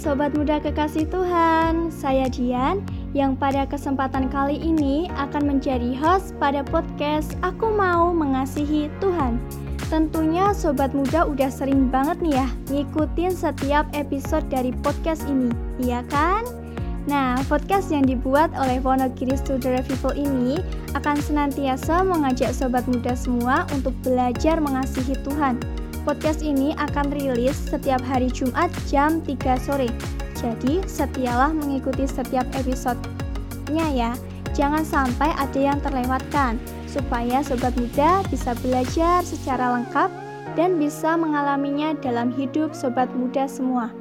Sobat Muda Kekasih Tuhan, saya Dian yang pada kesempatan kali ini akan menjadi host pada podcast Aku Mau Mengasihi Tuhan. Tentunya Sobat Muda udah sering banget nih ya ngikutin setiap episode dari podcast ini, iya kan? Nah, podcast yang dibuat oleh Wonogiri Student People ini akan senantiasa mengajak Sobat Muda semua untuk belajar mengasihi Tuhan Podcast ini akan rilis setiap hari Jumat jam 3 sore. Jadi, setialah mengikuti setiap episode-nya ya. Jangan sampai ada yang terlewatkan, supaya sobat muda bisa belajar secara lengkap dan bisa mengalaminya dalam hidup sobat muda semua.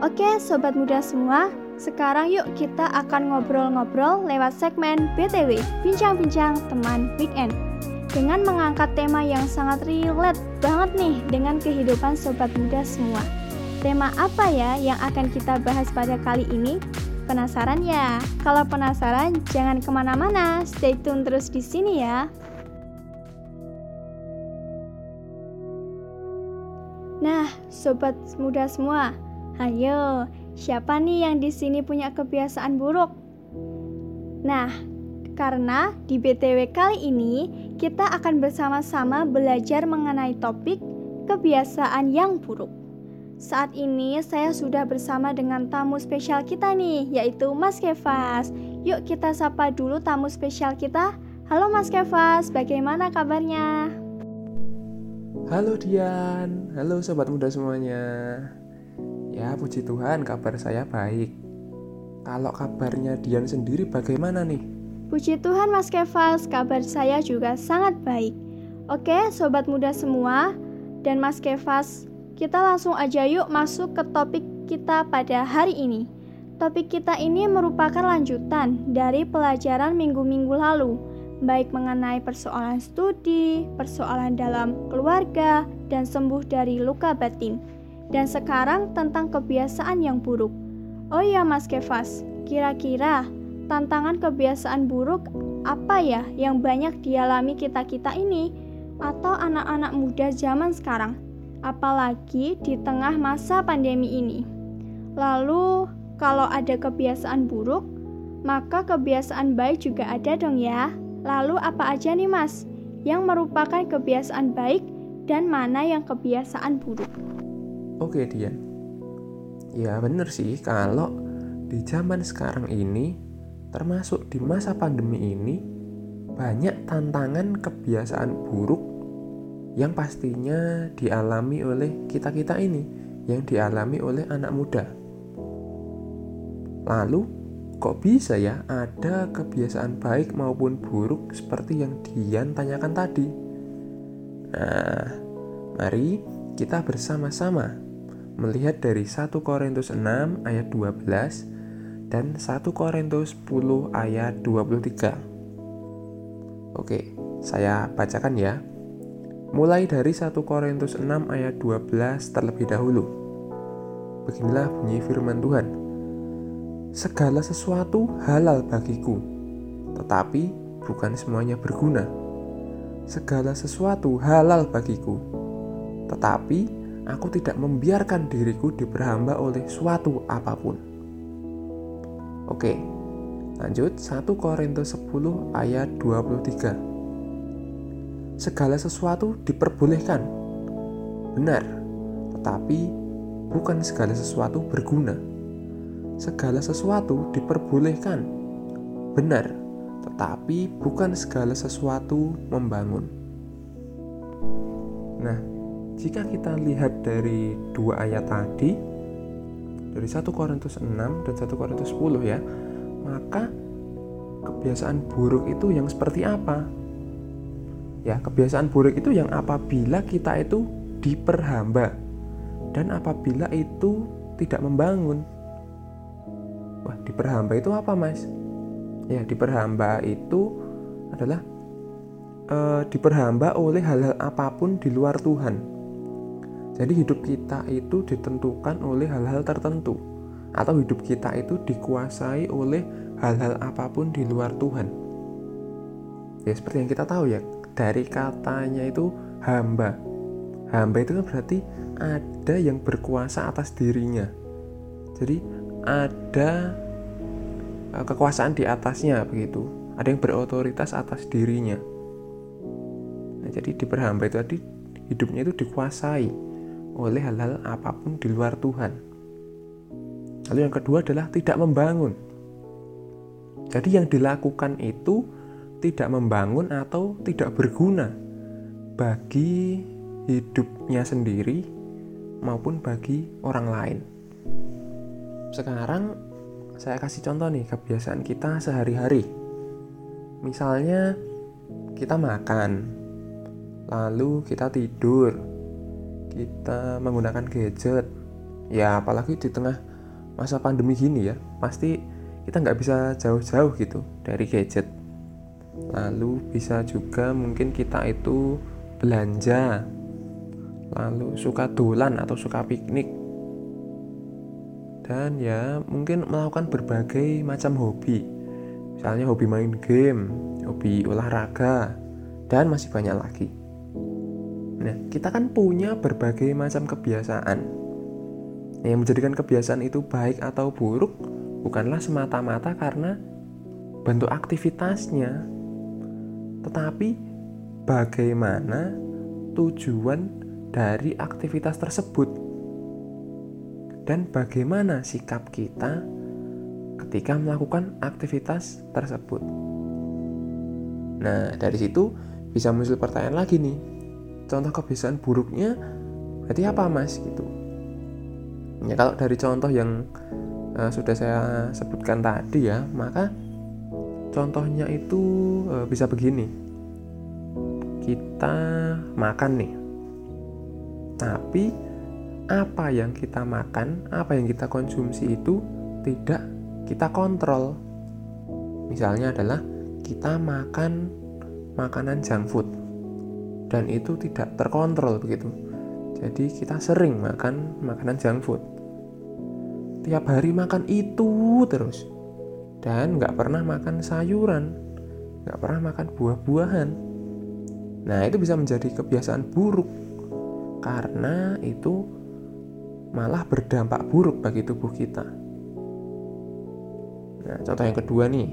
Oke, sobat muda semua, sekarang yuk kita akan ngobrol-ngobrol lewat segmen BTW, Bincang-Bincang Teman Weekend dengan mengangkat tema yang sangat relate banget nih dengan kehidupan sobat muda semua. Tema apa ya yang akan kita bahas pada kali ini? Penasaran ya? Kalau penasaran, jangan ke mana-mana, stay tune terus di sini ya. Nah, sobat muda semua, ayo, siapa nih yang di sini punya kebiasaan buruk? Nah, karena di BTW kali ini kita akan bersama-sama belajar mengenai topik kebiasaan yang buruk. Saat ini saya sudah bersama dengan tamu spesial kita nih, yaitu Mas Kevas. Yuk kita sapa dulu tamu spesial kita. Halo Mas Kevas, bagaimana kabarnya? Halo Dian, halo sobat muda semuanya. Ya puji Tuhan kabar saya baik. Kalau kabarnya Dian sendiri bagaimana nih? Puji Tuhan Mas Kevas, kabar saya juga sangat baik. Oke, sobat muda semua dan Mas Kevas, kita langsung aja yuk masuk ke topik kita pada hari ini. Topik kita ini merupakan lanjutan dari pelajaran minggu-minggu lalu, baik mengenai persoalan studi, persoalan dalam keluarga, dan sembuh dari luka batin. Dan sekarang tentang kebiasaan yang buruk. Oh iya Mas Kevas, kira-kira tantangan kebiasaan buruk apa ya yang banyak dialami kita-kita ini atau anak-anak muda zaman sekarang, apalagi di tengah masa pandemi ini. Lalu, kalau ada kebiasaan buruk, maka kebiasaan baik juga ada dong ya. Lalu apa aja nih Mas yang merupakan kebiasaan baik dan mana yang kebiasaan buruk? Oke Dian, ya bener sih kalau di zaman sekarang ini termasuk di masa pandemi ini, banyak tantangan kebiasaan buruk yang pastinya dialami oleh kita-kita ini, yang dialami oleh anak muda. Lalu, kok bisa ya ada kebiasaan baik maupun buruk seperti yang Dian tanyakan tadi? Nah, mari kita bersama-sama melihat dari 1 Korintus 6 ayat 12 dan 1 Korintus 10 ayat 23. Oke, saya bacakan ya. Mulai dari 1 Korintus 6 ayat 12 terlebih dahulu. Beginilah bunyi firman Tuhan. Segala sesuatu halal bagiku, tetapi bukan semuanya berguna. Segala sesuatu halal bagiku, tetapi aku tidak membiarkan diriku diperhamba oleh suatu apa pun Oke, lanjut 1 Korintus 10 ayat 23. Segala sesuatu diperbolehkan. Benar, tetapi bukan segala sesuatu berguna. Segala sesuatu diperbolehkan. Benar, tetapi bukan segala sesuatu membangun. Nah, jika kita lihat dari dua ayat tadi, dari 1 Korintus 6 dan 1 Korintus 10 ya maka kebiasaan buruk itu yang seperti apa? Ya kebiasaan buruk itu yang apabila kita itu diperhamba dan apabila itu tidak membangun. Wah diperhamba itu apa mas? Ya diperhamba itu adalah e, diperhamba oleh hal-hal apa pun di luar Tuhan jadi hidup kita itu ditentukan oleh hal-hal tertentu atau hidup kita itu dikuasai oleh hal-hal apa pun di luar Tuhan. Ya seperti yang kita tahu ya, dari katanya itu hamba. Hamba itu kan berarti ada yang berkuasa atas dirinya. Jadi ada uh, kekuasaan di atasnya begitu. Ada yang berotoritas atas dirinya. Nah, jadi diperhamba itu tadi hidupnya itu dikuasai oleh hal-hal apa pun di luar Tuhan. Lalu yang kedua adalah tidak membangun. Jadi yang dilakukan itu tidak membangun atau tidak berguna bagi hidupnya sendiri maupun bagi orang lain. Sekarang saya kasih contoh nih kebiasaan kita sehari-hari. Misalnya kita makan, lalu kita tidur, kita menggunakan gadget. Ya apalagi di tengah masa pandemi gini ya, pasti kita nggak bisa jauh-jauh gitu dari gadget. Lalu bisa juga mungkin kita itu belanja, lalu suka dolan atau suka piknik, dan ya mungkin melakukan berbagai macam hobi, misalnya hobi main game, hobi olahraga, dan masih banyak lagi. Nah, kita kan punya berbagai macam kebiasaan. Yang menjadikan kebiasaan itu baik atau buruk bukanlah semata-mata karena bentuk aktivitasnya, tetapi bagaimana tujuan dari aktivitas tersebut dan bagaimana sikap kita ketika melakukan aktivitas tersebut. Nah, dari situ bisa muncul pertanyaan lagi nih. Contoh kebiasaan buruknya berarti apa, Mas? Gitu. Ya kalau dari contoh yang uh, sudah saya sebutkan tadi ya, maka contohnya itu uh, bisa begini kita makan nih. Tapi apa yang kita makan, apa yang kita konsumsi itu tidak kita kontrol. Misalnya adalah kita makan makanan junk food dan itu tidak terkontrol begitu. Jadi kita sering makan makanan junk food. Tiap hari makan itu terus dan nggak pernah makan sayuran, nggak pernah makan buah-buahan Nah, itu bisa menjadi kebiasaan buruk karena itu malah berdampak buruk bagi tubuh kita. Nah, contoh yang kedua nih.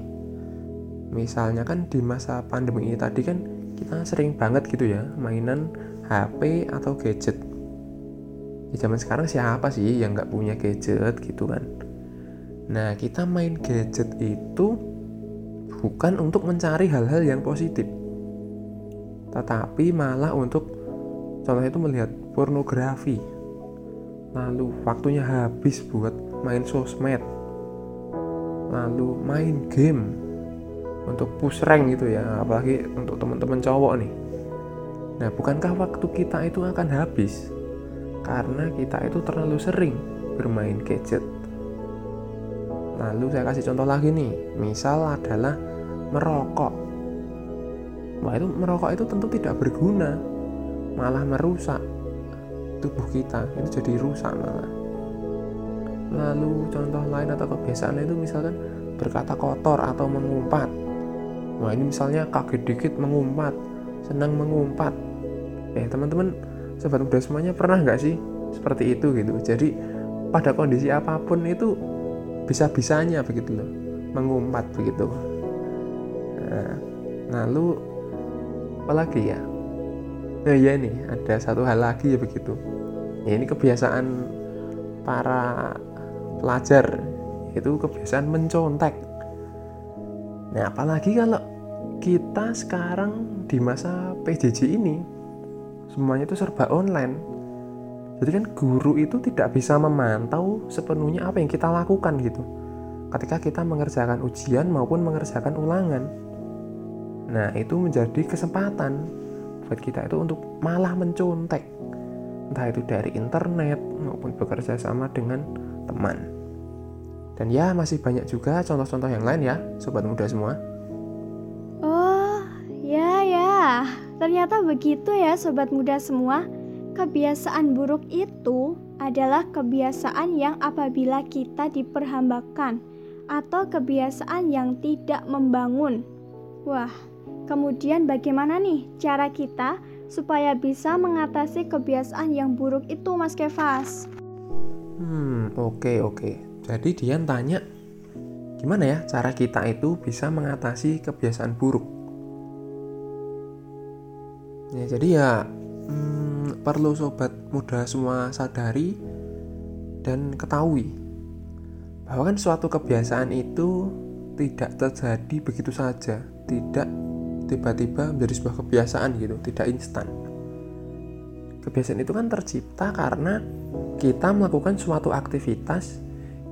Misalnya kan di masa pandemi ini tadi kan kita sering banget gitu ya mainan HP atau gadget. Di zaman sekarang siapa sih yang nggak punya gadget gitu kan? Nah, kita main gadget itu bukan untuk mencari hal-hal yang positif tetapi malah untuk contohnya itu melihat pornografi lalu waktunya habis buat main sosmed lalu main game untuk push rank gitu ya apalagi untuk teman-teman cowok nih nah bukankah waktu kita itu akan habis karena kita itu terlalu sering bermain gadget lalu saya kasih contoh lagi nih misal adalah merokok Wah itu merokok itu tentu tidak berguna, malah merusak tubuh kita. Itu jadi rusak malah. Lalu contoh lain atau kebiasaan itu misalkan berkata kotor atau mengumpat. Wah ini misalnya kaget dikit mengumpat, senang mengumpat. Eh teman-teman, sobat muda semuanya pernah nggak sih seperti itu gitu? Jadi pada kondisi apa pun itu bisa-bisanya begitu loh, mengumpat begitu. Nah, lalu apalagi ya nah ya nih ada satu hal lagi ya begitu ya ini kebiasaan para pelajar itu kebiasaan mencontek nah apalagi kalau kita sekarang di masa PJJ ini semuanya itu serba online jadi kan guru itu tidak bisa memantau sepenuhnya apa yang kita lakukan gitu ketika kita mengerjakan ujian maupun mengerjakan ulangan Nah, itu menjadi kesempatan buat kita itu untuk malah mencontek. Entah itu dari internet maupun bekerja sama dengan teman. Dan ya masih banyak juga contoh-contoh yang lain ya, sobat muda semua. Oh, ya ya. Ternyata begitu ya sobat muda semua. Kebiasaan buruk itu adalah kebiasaan yang apabila kita diperhambakan atau kebiasaan yang tidak membangun. Wah, Kemudian bagaimana nih cara kita supaya bisa mengatasi kebiasaan yang buruk itu Mas Kevas? Hmm, oke okay, oke. Okay. Jadi Dian tanya, gimana ya cara kita itu bisa mengatasi kebiasaan buruk? Ya, jadi ya hmm, perlu sobat muda semua sadari dan ketahui bahwa kan suatu kebiasaan itu tidak terjadi begitu saja, tidak tiba-tiba menjadi sebuah kebiasaan gitu, tidak instan. Kebiasaan itu kan tercipta karena kita melakukan suatu aktivitas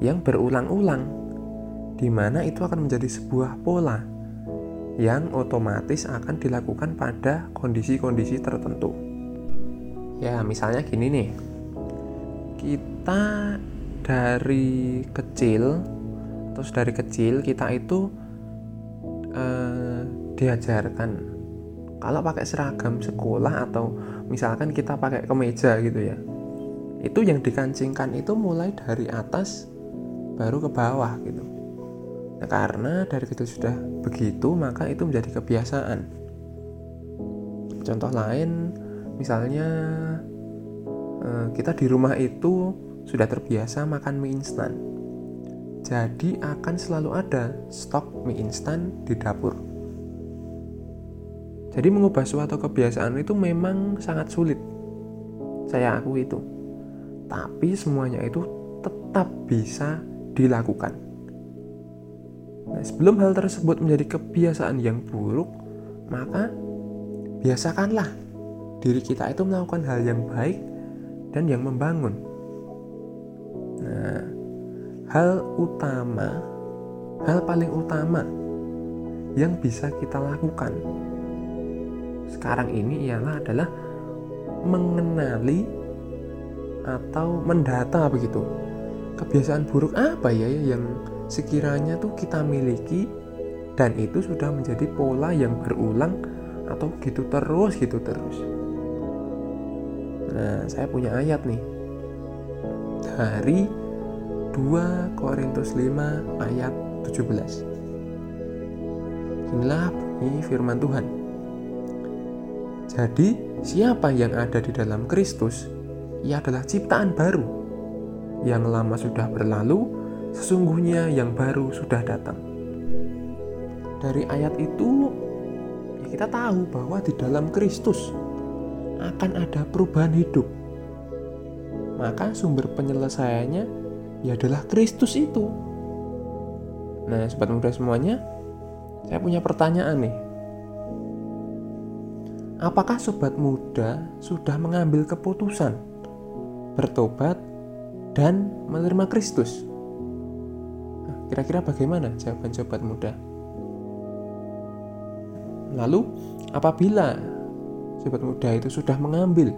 yang berulang-ulang, di mana itu akan menjadi sebuah pola yang otomatis akan dilakukan pada kondisi-kondisi tertentu. Ya, misalnya gini nih, kita dari kecil, terus dari kecil kita itu eh, diajarkan kalau pakai seragam sekolah atau misalkan kita pakai kemeja gitu ya itu yang dikancingkan itu mulai dari atas baru ke bawah gitu nah, karena dari kecil sudah begitu maka itu menjadi kebiasaan contoh lain misalnya eh, kita di rumah itu sudah terbiasa makan mie instan jadi akan selalu ada stok mie instan di dapur jadi mengubah suatu kebiasaan itu memang sangat sulit. Saya akui itu. Tapi semuanya itu tetap bisa dilakukan. Nah, sebelum hal tersebut menjadi kebiasaan yang buruk, maka biasakanlah diri kita itu melakukan hal yang baik dan yang membangun. Nah, hal utama, hal paling utama yang bisa kita lakukan sekarang ini ialah adalah mengenali atau mendata begitu kebiasaan buruk apa ya yang sekiranya tuh kita miliki dan itu sudah menjadi pola yang berulang atau gitu terus gitu terus? Nah saya punya ayat nih. Dari 2 Korintus 5 ayat 17 inilah bunyi firman Tuhan. Jadi, siapa yang ada di dalam Kristus, ia adalah ciptaan baru. Yang lama sudah berlalu, sesungguhnya yang baru sudah datang. Dari ayat itu, ya kita tahu bahwa di dalam Kristus akan ada perubahan hidup. Maka sumber penyelesaiannya ya adalah Kristus itu. Nah, sobat muda semuanya, saya punya pertanyaan nih Apakah sobat muda sudah mengambil keputusan bertobat dan menerima Kristus? Nah, kira-kira bagaimana jawaban sobat muda? Lalu, apabila sobat muda itu sudah mengambil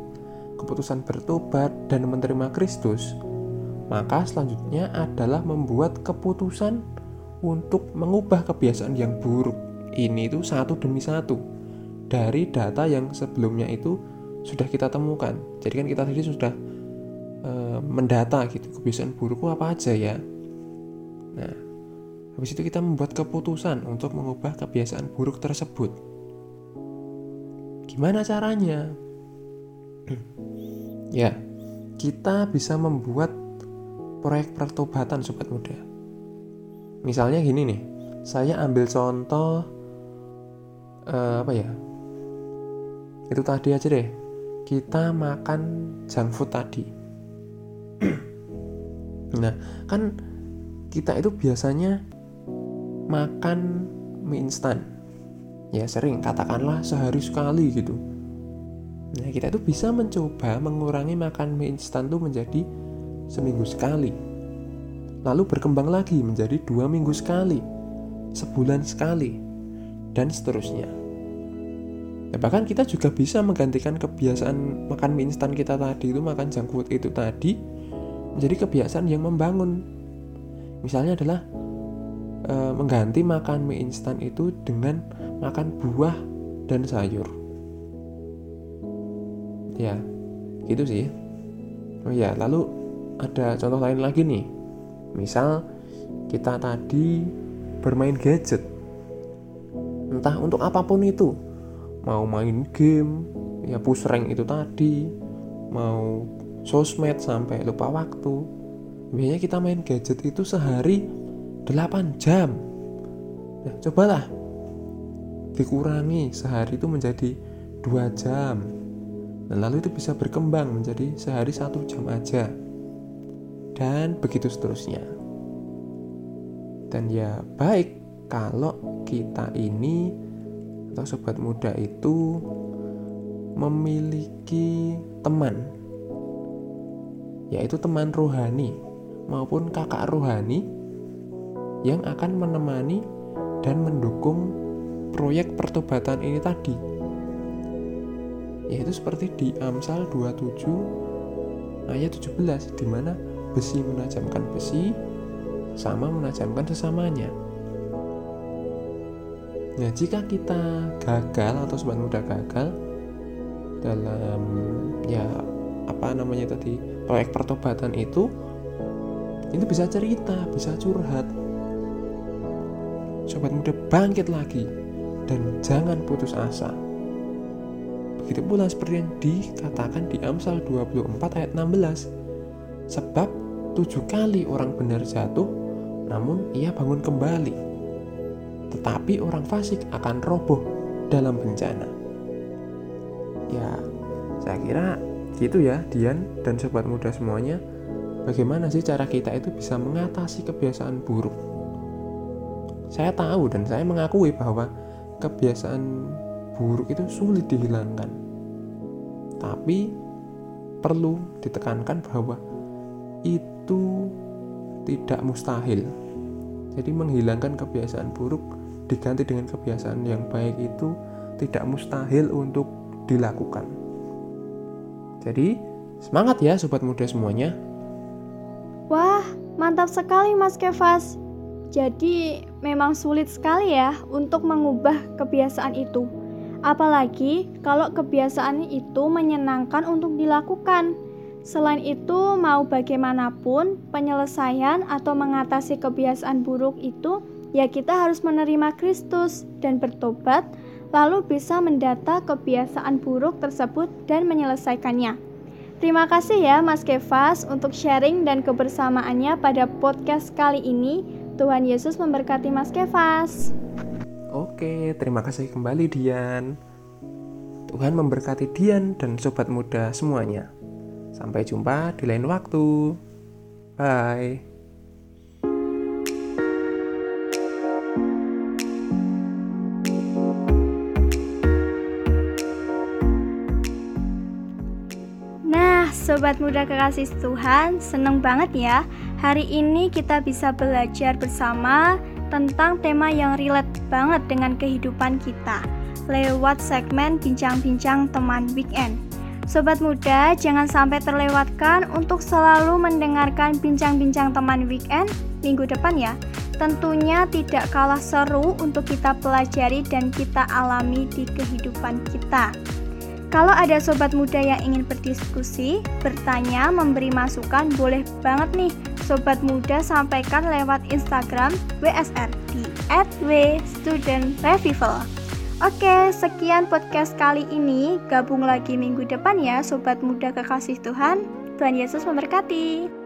keputusan bertobat dan menerima Kristus, maka selanjutnya adalah membuat keputusan untuk mengubah kebiasaan yang buruk ini itu satu demi satu dari data yang sebelumnya itu sudah kita temukan. Jadi kan kita tadi sudah e, mendata gitu kebiasaan burukku apa aja ya. Nah, habis itu kita membuat keputusan untuk mengubah kebiasaan buruk tersebut. Gimana caranya? ya, kita bisa membuat proyek pertobatan sobat muda. Misalnya gini nih, saya ambil contoh uh, apa ya itu tadi aja deh kita makan junk food tadi nah kan kita itu biasanya makan mie instan. Ya sering katakanlah sehari sekali gitu. Nah kita itu bisa mencoba mengurangi makan mie instan tuh menjadi seminggu sekali. Lalu berkembang lagi menjadi dua minggu sekali sebulan sekali dan seterusnya. Ya, bahkan kita juga bisa menggantikan kebiasaan makan mie instan kita tadi itu makan food itu tadi menjadi kebiasaan yang membangun. Misalnya adalah e, mengganti makan mie instan itu dengan makan buah dan sayur. Ya, gitu sih. Oh ya, lalu ada contoh lain lagi nih. Misal kita tadi bermain gadget. Entah untuk apa pun itu mau main game ya push rank itu tadi mau sosmed sampai lupa waktu. Biasanya kita main gadget itu sehari 8 jam. Nah cobalah dikurangi sehari itu menjadi dua jam. Dan lalu itu bisa berkembang menjadi sehari satu jam aja. Dan begitu seterusnya. Dan ya baik kalau kita ini atau sobat muda itu memiliki teman yaitu teman rohani maupun kakak rohani yang akan menemani dan mendukung proyek pertobatan ini tadi. Yaitu seperti di Amsal 27 ayat 17 di mana besi menajamkan besi sama menajamkan sesamanya. Nah, jika kita gagal atau sobat muda gagal dalam ya apa namanya tadi proyek pertobatan itu itu bisa cerita, bisa curhat, sobat muda bangkit lagi dan jangan putus asa. Begitu pula seperti yang dikatakan di Amsal 24 ayat 16. Sebab tujuh kali orang benar jatuh, namun ia bangun kembali. Tetapi orang fasik akan roboh dalam bencana. Ya, saya kira gitu ya Dian dan sobat muda semuanya. Bagaimana sih cara kita itu bisa mengatasi kebiasaan buruk? Saya tahu dan saya mengakui bahwa kebiasaan buruk itu sulit dihilangkan. Tapi perlu ditekankan bahwa itu tidak mustahil. Jadi menghilangkan kebiasaan buruk diganti dengan kebiasaan yang baik itu tidak mustahil untuk dilakukan. Jadi, semangat ya sobat muda semuanya. Wah, mantap sekali Mas Kevas. Jadi, memang sulit sekali ya untuk mengubah kebiasaan itu. Apalagi kalau kebiasaan itu menyenangkan untuk dilakukan. Selain itu, mau bagaimanapun, penyelesaian atau mengatasi kebiasaan buruk itu, ya kita harus menerima Kristus dan bertobat, lalu bisa mendata kebiasaan buruk tersebut dan menyelesaikannya. Terima kasih ya Mas Kevas untuk sharing dan kebersamaannya pada podcast kali ini. Tuhan Yesus memberkati Mas Kevas. Oke, terima kasih kembali Dian. Tuhan memberkati Dian dan sobat muda semuanya. Sampai jumpa di lain waktu. Bye. Sobat muda kekasih Tuhan, seneng banget ya Hari ini kita bisa belajar bersama tentang tema yang relate banget dengan kehidupan kita lewat segmen bincang-bincang teman weekend. Sobat muda, jangan sampai terlewatkan untuk selalu mendengarkan bincang-bincang teman weekend minggu depan ya. Tentunya tidak kalah seru untuk kita pelajari dan kita alami di kehidupan kita. Kalau ada sobat muda yang ingin berdiskusi, bertanya, memberi masukan, boleh banget nih sobat muda sampaikan lewat Instagram WSR di @w_student_revival. Oke, sekian podcast kali ini. Gabung lagi minggu depan ya sobat muda kekasih Tuhan. Tuhan Yesus memberkati.